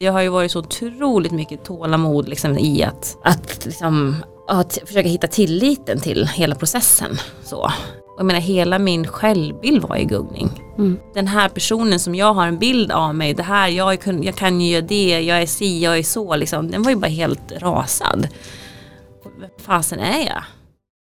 Jag har ju varit så otroligt mycket tålamod liksom, i att, att, liksom, att försöka hitta tilliten till hela processen. Så. Och jag menar hela min självbild var i gungning. Mm. Den här personen som jag har en bild av mig, det här, jag, är, jag kan ju göra det, jag är si, jag är så, liksom, den var ju bara helt rasad. Vem fasen är jag?